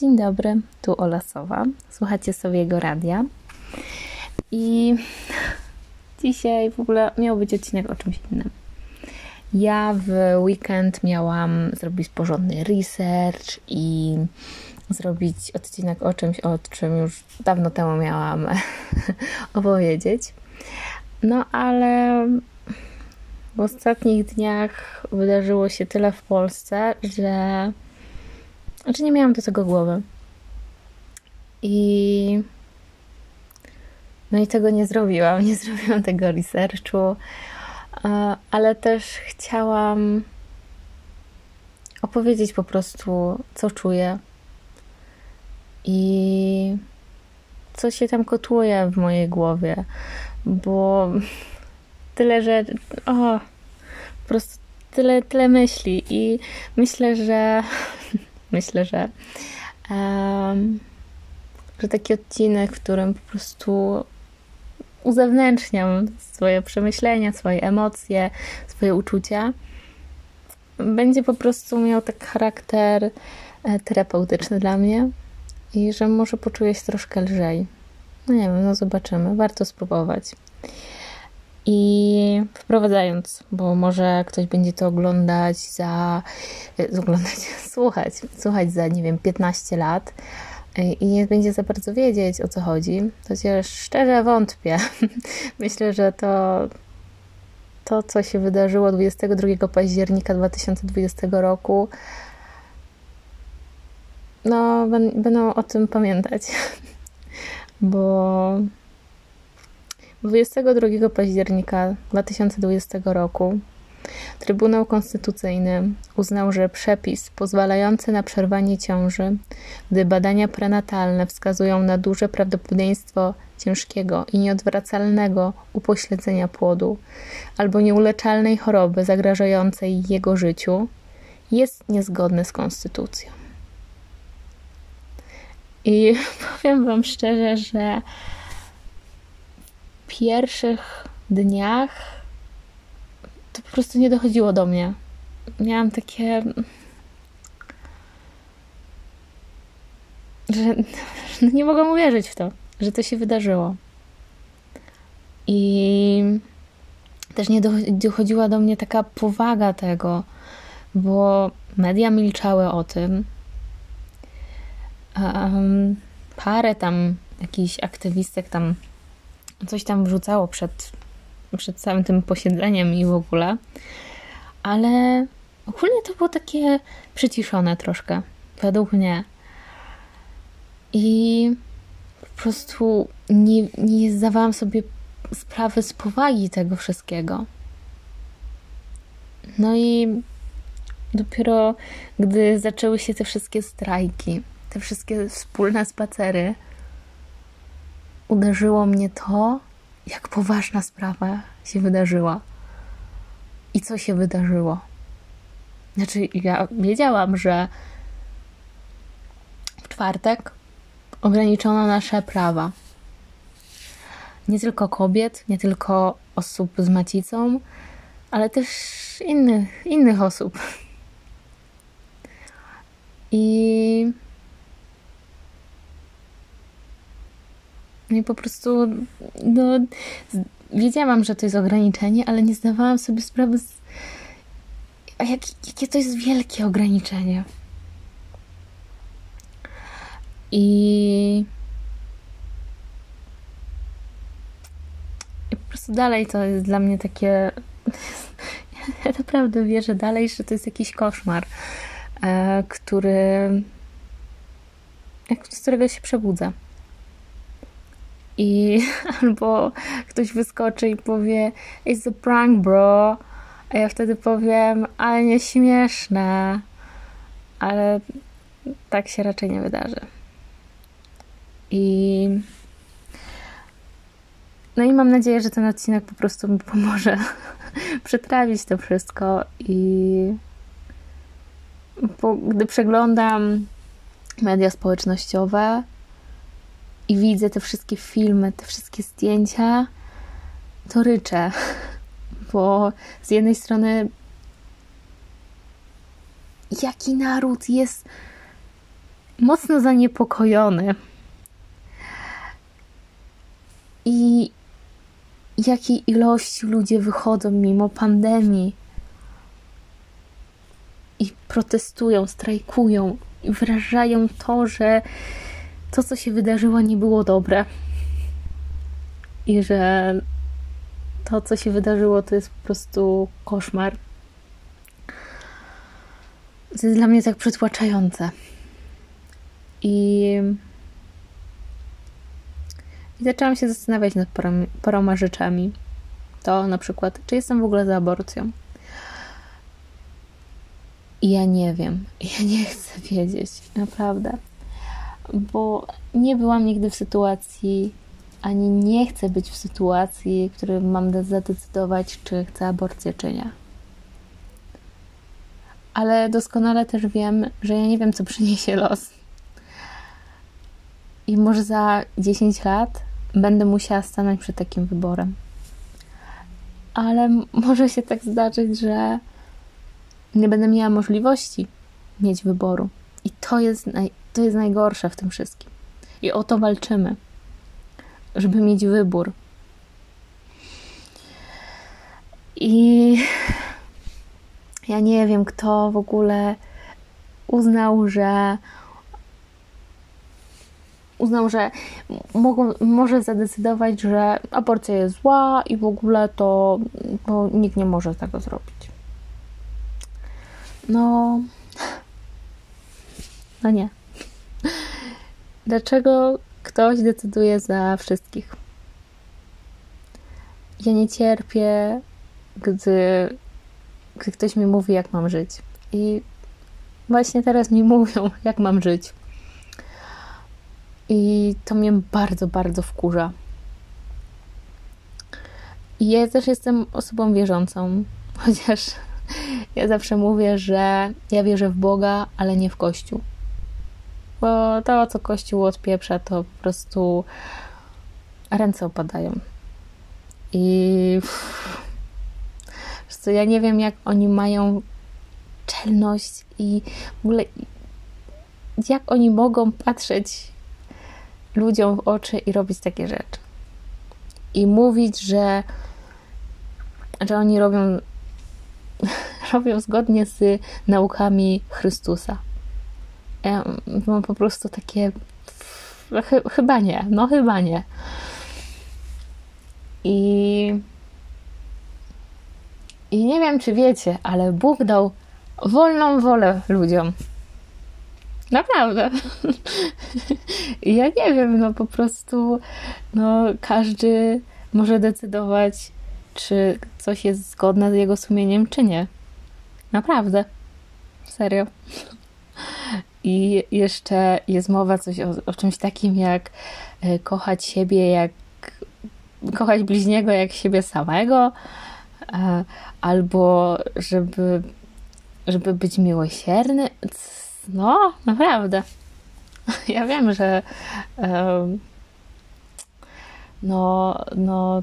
Dzień dobry, tu Ola Sowa. Słuchacie Sowiego Radia. I dzisiaj w ogóle miał być odcinek o czymś innym. Ja w weekend miałam zrobić porządny research i zrobić odcinek o czymś, o czym już dawno temu miałam opowiedzieć. No ale w ostatnich dniach wydarzyło się tyle w Polsce, że znaczy nie miałam do tego głowy. I no i tego nie zrobiłam, nie zrobiłam tego researchu, ale też chciałam opowiedzieć po prostu, co czuję. I co się tam kotłuje w mojej głowie, bo tyle, że o, po prostu tyle, tyle myśli. I myślę, że myślę, że um, że taki odcinek, w którym po prostu uzewnętrzniam swoje przemyślenia, swoje emocje, swoje uczucia, będzie po prostu miał tak charakter e, terapeutyczny dla mnie i że może poczuję się troszkę lżej. No nie wiem, no zobaczymy. Warto spróbować. I wprowadzając, bo może ktoś będzie to oglądać za, e, oglądać, słuchać, słuchać za, nie wiem, 15 lat e, i nie będzie za bardzo wiedzieć, o co chodzi, chociaż szczerze wątpię. Myślę, że to, to, co się wydarzyło 22 października 2020 roku, no, będą o tym pamiętać, bo 22 października 2020 roku Trybunał Konstytucyjny uznał, że przepis pozwalający na przerwanie ciąży, gdy badania prenatalne wskazują na duże prawdopodobieństwo ciężkiego i nieodwracalnego upośledzenia płodu albo nieuleczalnej choroby zagrażającej jego życiu, jest niezgodny z konstytucją. I powiem Wam szczerze, że pierwszych dniach to po prostu nie dochodziło do mnie. Miałam takie. że no nie mogłam uwierzyć w to, że to się wydarzyło. I też nie dochodziła do mnie taka powaga tego, bo media milczały o tym. Um, parę tam jakichś aktywistek tam coś tam wrzucało przed, przed całym tym posiedzeniem i w ogóle, ale ogólnie to było takie przyciszone troszkę, według mnie. I po prostu nie, nie zdawałam sobie sprawy z powagi tego wszystkiego. No i dopiero gdy zaczęły się te wszystkie strajki, te wszystkie wspólne spacery, uderzyło mnie to, jak poważna sprawa się wydarzyła. I co się wydarzyło? Znaczy, ja wiedziałam, że w czwartek ograniczono nasze prawa. Nie tylko kobiet, nie tylko osób z macicą, ale też innych, innych osób. I I po prostu, no, wiedziałam, że to jest ograniczenie, ale nie zdawałam sobie sprawy, z, a jak, jakie to jest wielkie ograniczenie. I, I po prostu dalej to jest dla mnie takie. Ja naprawdę wierzę dalej, że to jest jakiś koszmar, e, który. z którego się przebudzę i albo ktoś wyskoczy i powie it's a prank bro. A ja wtedy powiem ale nie śmieszne ale tak się raczej nie wydarzy. I no i mam nadzieję, że ten odcinek po prostu mi pomoże przetrawić to wszystko i bo gdy przeglądam media społecznościowe i widzę te wszystkie filmy, te wszystkie zdjęcia, to ryczę. Bo z jednej strony, jaki naród jest mocno zaniepokojony. I jakiej ilości ludzie wychodzą mimo pandemii i protestują, strajkują i wyrażają to, że to, co się wydarzyło, nie było dobre. I że to, co się wydarzyło, to jest po prostu koszmar. To jest dla mnie tak przytłaczające. I, I zaczęłam się zastanawiać nad paroma, paroma rzeczami. To na przykład, czy jestem w ogóle za aborcją. I ja nie wiem. Ja nie chcę wiedzieć. Naprawdę. Bo nie byłam nigdy w sytuacji, ani nie chcę być w sytuacji, w której mam zadecydować, czy chcę aborcję, czy nie. Ale doskonale też wiem, że ja nie wiem, co przyniesie los. I może za 10 lat będę musiała stanąć przed takim wyborem. Ale może się tak zdarzyć, że nie będę miała możliwości mieć wyboru. I to jest, naj, to jest najgorsze w tym wszystkim. I o to walczymy, żeby mieć wybór. I ja nie wiem, kto w ogóle uznał, że uznał, że mogą, może zadecydować, że aborcja jest zła i w ogóle to, to nikt nie może tego zrobić. No. No nie. Dlaczego ktoś decyduje za wszystkich? Ja nie cierpię, gdy, gdy ktoś mi mówi, jak mam żyć. I właśnie teraz mi mówią, jak mam żyć. I to mnie bardzo, bardzo wkurza. I ja też jestem osobą wierzącą, chociaż ja zawsze mówię, że ja wierzę w Boga, ale nie w Kościół. Bo to, co Kościół odpieprza, to po prostu ręce opadają. I co, ja nie wiem, jak oni mają czelność i w ogóle jak oni mogą patrzeć ludziom w oczy i robić takie rzeczy. I mówić, że, że oni robią robią zgodnie z naukami Chrystusa. Ja mam po prostu takie. chyba nie, no chyba nie. I. I nie wiem, czy wiecie, ale Bóg dał wolną wolę ludziom. Naprawdę. Ja nie wiem, no po prostu, no każdy może decydować, czy coś jest zgodne z jego sumieniem, czy nie. Naprawdę. Serio. I jeszcze jest mowa coś o, o czymś takim jak e, kochać siebie jak kochać bliźniego jak siebie samego, e, albo żeby, żeby być miłosierny. No, naprawdę. Ja wiem, że no, no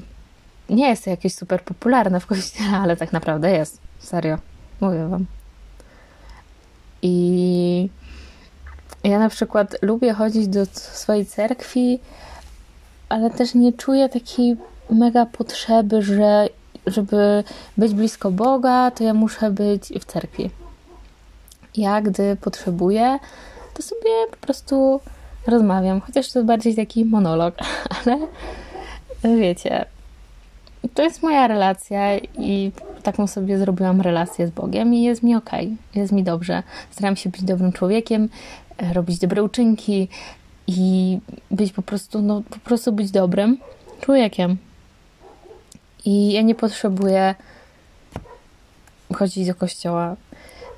nie jest to jakieś super popularne w kościele, ale tak naprawdę jest. Serio. Mówię wam. I ja na przykład lubię chodzić do swojej cerkwi, ale też nie czuję takiej mega potrzeby, że żeby być blisko Boga, to ja muszę być w cerkwi. Ja, gdy potrzebuję, to sobie po prostu rozmawiam, chociaż to bardziej taki monolog, ale wiecie, to jest moja relacja i taką sobie zrobiłam relację z Bogiem i jest mi ok, jest mi dobrze. Staram się być dobrym człowiekiem, robić dobre uczynki i być po prostu, no po prostu być dobrym człowiekiem. I ja nie potrzebuję chodzić do kościoła,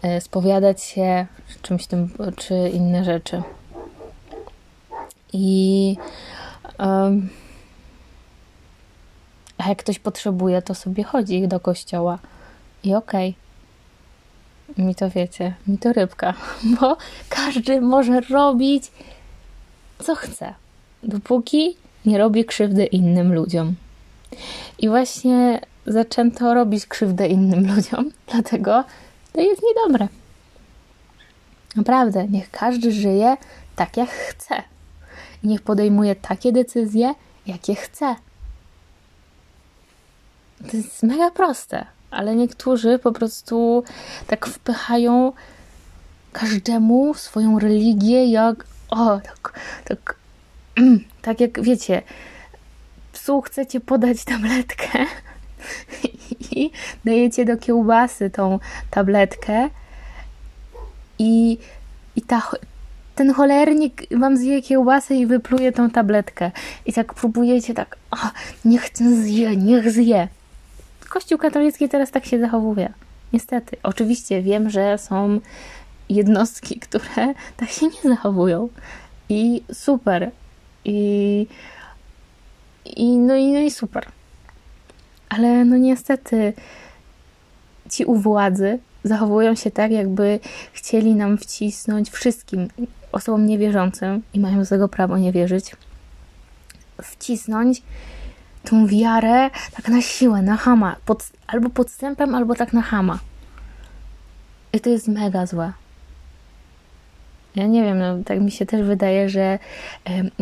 e, spowiadać się, czymś tym, czy inne rzeczy. I um, a jak ktoś potrzebuje, to sobie chodzi do kościoła. I okej. Okay. Mi to wiecie, mi to rybka, bo każdy może robić co chce, dopóki nie robi krzywdy innym ludziom. I właśnie zaczęto robić krzywdę innym ludziom, dlatego to jest niedobre. Naprawdę, niech każdy żyje tak, jak chce. I niech podejmuje takie decyzje, jakie chce. To jest mega proste, ale niektórzy po prostu tak wpychają każdemu swoją religię, jak o, tak, tak, tak jak wiecie, psu chcecie podać tabletkę i dajecie do kiełbasy tą tabletkę i, i ta, ten cholernik wam zje kiełbasę i wypluje tą tabletkę. I tak próbujecie tak, o, niech ten zje, niech zje. Kościół katolicki teraz tak się zachowuje. Niestety. Oczywiście wiem, że są jednostki, które tak się nie zachowują. I super. I, i, no, i, no i super. Ale no niestety ci u władzy zachowują się tak, jakby chcieli nam wcisnąć wszystkim osobom niewierzącym i mają z tego prawo nie wierzyć, wcisnąć tą wiarę tak na siłę, na hama, pod, albo podstępem, albo tak na hama. I to jest mega złe. Ja nie wiem, no, tak mi się też wydaje, że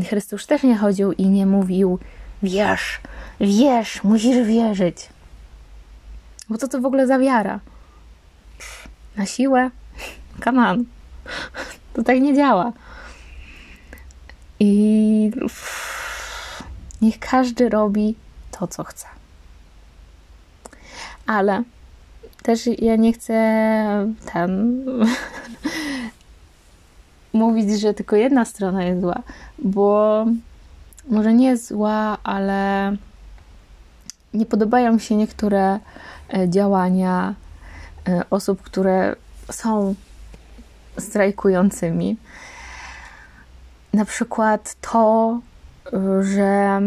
Chrystus też nie chodził i nie mówił wierz, wierz, musisz wierzyć. Bo co to w ogóle za wiara? Na siłę? Come on. To tak nie działa. I niech każdy robi to, co chce. Ale też ja nie chcę ten mówić, że tylko jedna strona jest zła, bo może nie jest zła, ale nie podobają mi się niektóre e, działania e, osób, które są strajkującymi. Na przykład to, że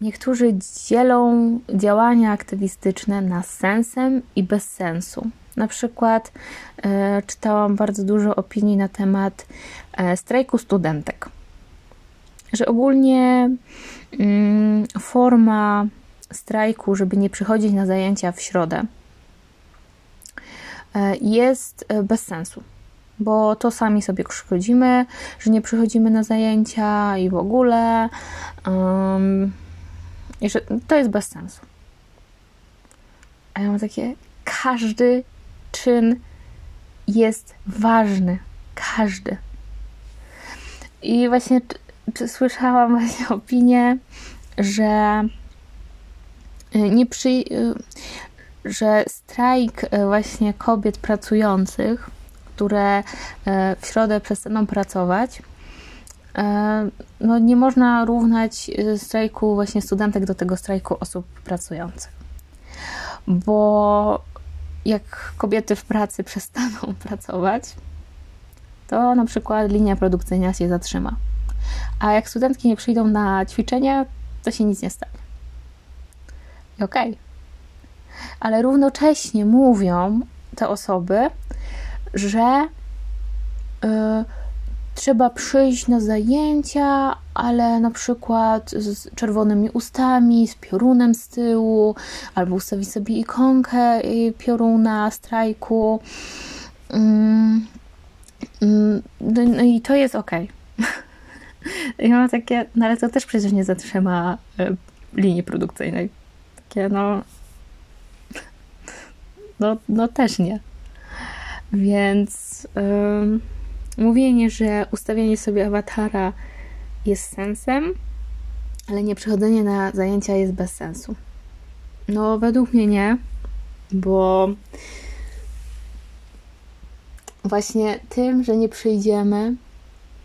niektórzy dzielą działania aktywistyczne na sensem i bez sensu. Na przykład e, czytałam bardzo dużo opinii na temat e, strajku studentek. Że ogólnie mm, forma strajku, żeby nie przychodzić na zajęcia w środę, e, jest e, bez sensu. Bo to sami sobie szkodzimy, że nie przychodzimy na zajęcia i w ogóle. Um, i że to jest bez sensu. A ja mam takie, każdy czyn jest ważny. Każdy. I właśnie słyszałam właśnie opinię, że y, nie przy, y, że strajk y, właśnie kobiet pracujących, które w środę przestaną pracować, no nie można równać strajku właśnie studentek do tego strajku osób pracujących. Bo jak kobiety w pracy przestaną pracować, to na przykład linia produkcyjna się zatrzyma. A jak studentki nie przyjdą na ćwiczenia, to się nic nie stanie. I okej. Okay. Ale równocześnie mówią te osoby, że yy, trzeba przyjść na zajęcia, ale na przykład z czerwonymi ustami, z piorunem z tyłu, albo ustawić sobie ikonkę pioruna, strajku. Mm, mm, no, no i to jest ok. I mam takie, no ale to też przecież nie zatrzyma e, linii produkcyjnej. Takie, no, no, no też nie. Więc. Yy, mówienie, że ustawianie sobie awatara jest sensem, ale nie przychodzenie na zajęcia jest bez sensu. No, według mnie nie, bo właśnie tym, że nie przyjdziemy,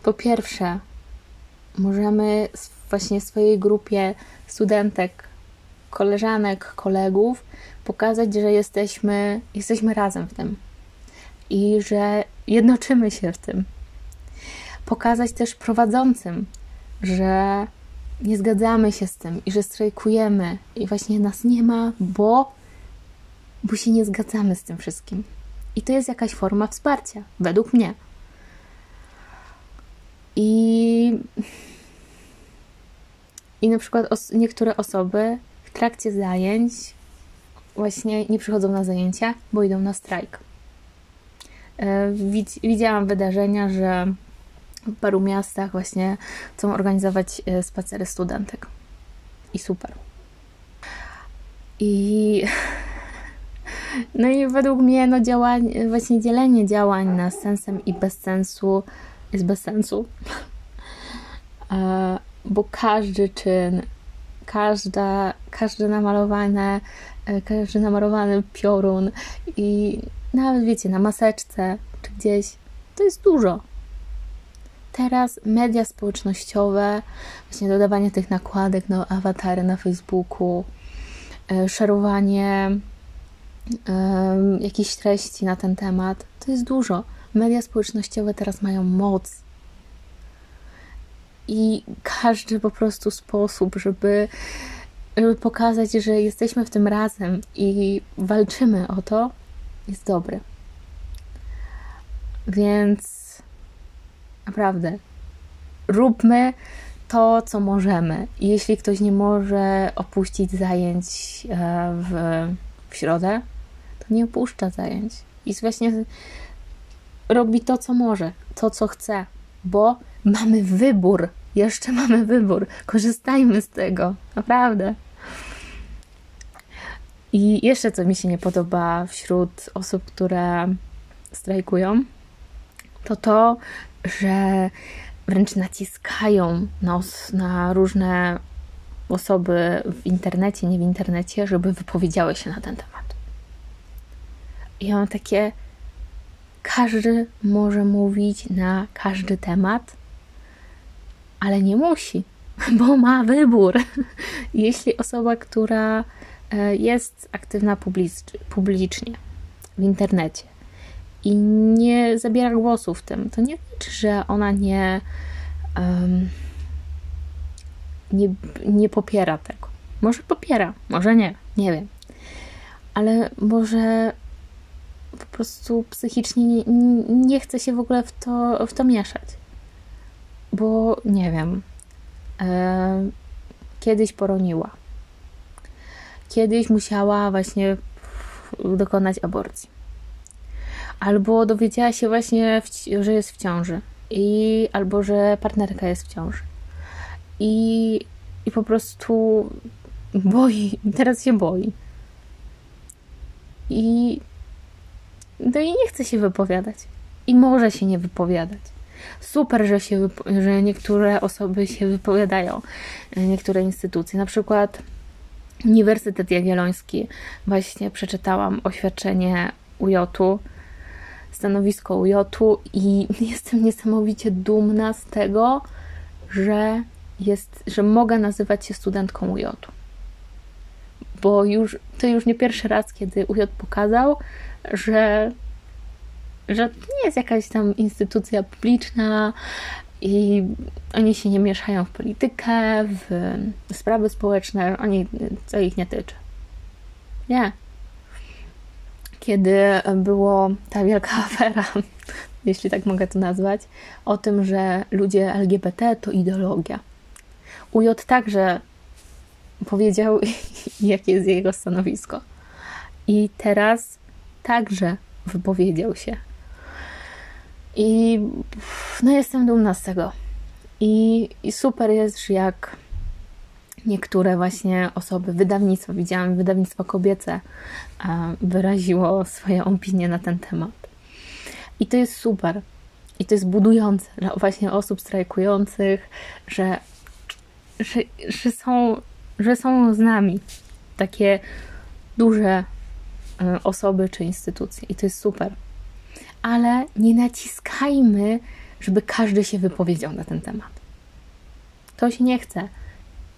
po pierwsze, możemy właśnie swojej grupie studentek, koleżanek, kolegów pokazać, że jesteśmy, jesteśmy razem w tym i że jednoczymy się w tym. Pokazać też prowadzącym, że nie zgadzamy się z tym i że strajkujemy i właśnie nas nie ma, bo, bo się nie zgadzamy z tym wszystkim. I to jest jakaś forma wsparcia, według mnie. I, i na przykład os niektóre osoby w trakcie zajęć właśnie nie przychodzą na zajęcia, bo idą na strajk. E, widziałam wydarzenia, że w paru miastach właśnie chcą organizować e, spacery studentek. I super. I no i według mnie no działań, właśnie dzielenie działań na sensem i bez sensu jest bez sensu. E, bo każdy czyn, każda, każde namalowane, każdy namalowany piorun i nawet wiecie, na maseczce czy gdzieś, to jest dużo. Teraz media społecznościowe, właśnie dodawanie tych nakładek, no, awatary na Facebooku, e, szerowanie um, jakichś treści na ten temat, to jest dużo. Media społecznościowe teraz mają moc. I każdy po prostu sposób, żeby, żeby pokazać, że jesteśmy w tym razem i walczymy o to, jest dobry. Więc naprawdę róbmy to, co możemy. Jeśli ktoś nie może opuścić zajęć e, w, w środę, to nie opuszcza zajęć. I właśnie robi to, co może, to, co chce, bo mamy wybór. Jeszcze mamy wybór. Korzystajmy z tego. Naprawdę. I jeszcze co mi się nie podoba wśród osób, które strajkują, to to, że wręcz naciskają na, na różne osoby w internecie, nie w internecie, żeby wypowiedziały się na ten temat. I mam takie, każdy może mówić na każdy temat, ale nie musi, bo ma wybór. Jeśli osoba, która jest aktywna publicznie w internecie i nie zabiera głosu w tym, to nie znaczy, że ona nie, um, nie, nie popiera tego. Może popiera, może nie, nie wiem. Ale może po prostu psychicznie nie, nie chce się w ogóle w to, w to mieszać. Bo nie wiem, e, kiedyś poroniła. Kiedyś musiała właśnie dokonać aborcji. Albo dowiedziała się właśnie, że jest w ciąży. I, albo że partnerka jest w ciąży. I, I po prostu boi, teraz się boi. I no i nie chce się wypowiadać. I może się nie wypowiadać. Super, że, się, że niektóre osoby się wypowiadają, niektóre instytucje. Na przykład Uniwersytet Jagielloński. Właśnie przeczytałam oświadczenie UJ-u, stanowisko UJ-u i jestem niesamowicie dumna z tego, że, jest, że mogę nazywać się studentką UJ-u. Bo już, to już nie pierwszy raz, kiedy UJ pokazał, że, że to nie jest jakaś tam instytucja publiczna i oni się nie mieszają w politykę, w sprawy społeczne, oni, co ich nie tyczy. Nie. Kiedy było ta wielka afera, jeśli tak mogę to nazwać, o tym, że ludzie LGBT to ideologia. UJ także powiedział, jakie jest jego stanowisko. I teraz także wypowiedział się. I no jestem dumna z tego. I, I super jest, jak niektóre właśnie osoby, wydawnictwa, widziałam wydawnictwo kobiece, wyraziło swoje opinie na ten temat. I to jest super. I to jest budujące dla właśnie osób strajkujących, że, że, że, są, że są z nami. Takie duże E, osoby czy instytucje i to jest super. Ale nie naciskajmy, żeby każdy się wypowiedział na ten temat. To się nie chce.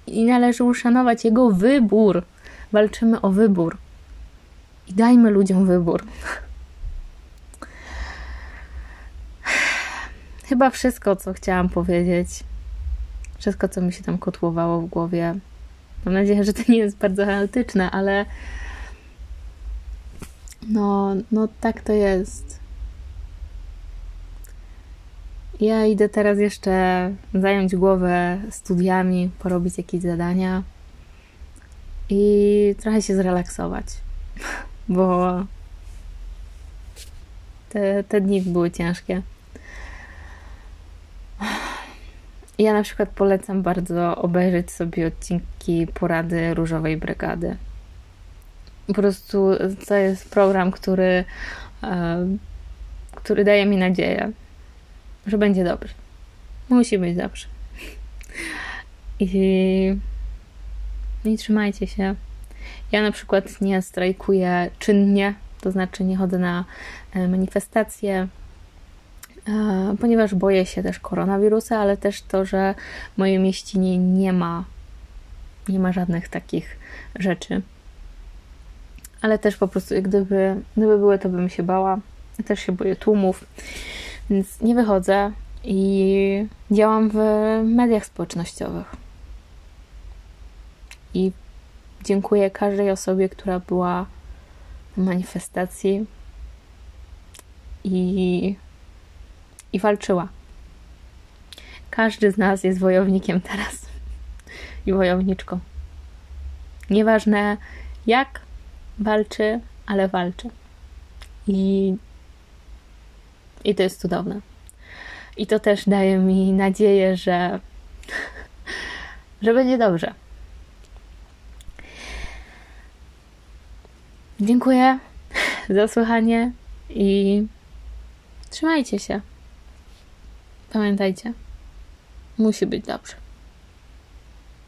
I należy uszanować jego wybór. Walczymy o wybór. I dajmy ludziom wybór. Chyba wszystko, co chciałam powiedzieć. Wszystko, co mi się tam kotłowało w głowie. Mam nadzieję, że to nie jest bardzo analityczne, ale no, no tak to jest. Ja idę teraz jeszcze zająć głowę studiami, porobić jakieś zadania i trochę się zrelaksować, bo te, te dni były ciężkie. Ja na przykład polecam bardzo obejrzeć sobie odcinki porady Różowej Brygady. Po prostu to jest program, który, e, który daje mi nadzieję, że będzie dobrze. Musi być dobrze. I, I trzymajcie się. Ja na przykład nie strajkuję czynnie, to znaczy nie chodzę na e, manifestacje, e, ponieważ boję się też koronawirusa, ale też to, że w mojej mieścinie nie ma, nie ma żadnych takich rzeczy. Ale też po prostu, gdyby, gdyby były, to bym się bała. Ja też się boję tłumów, więc nie wychodzę i działam w mediach społecznościowych. I dziękuję każdej osobie, która była w manifestacji i, i walczyła. Każdy z nas jest wojownikiem teraz i wojowniczką. Nieważne jak walczy, ale walczy. I, i to jest cudowne. I to też daje mi nadzieję, że, że będzie dobrze. Dziękuję za słuchanie i trzymajcie się. Pamiętajcie, musi być dobrze.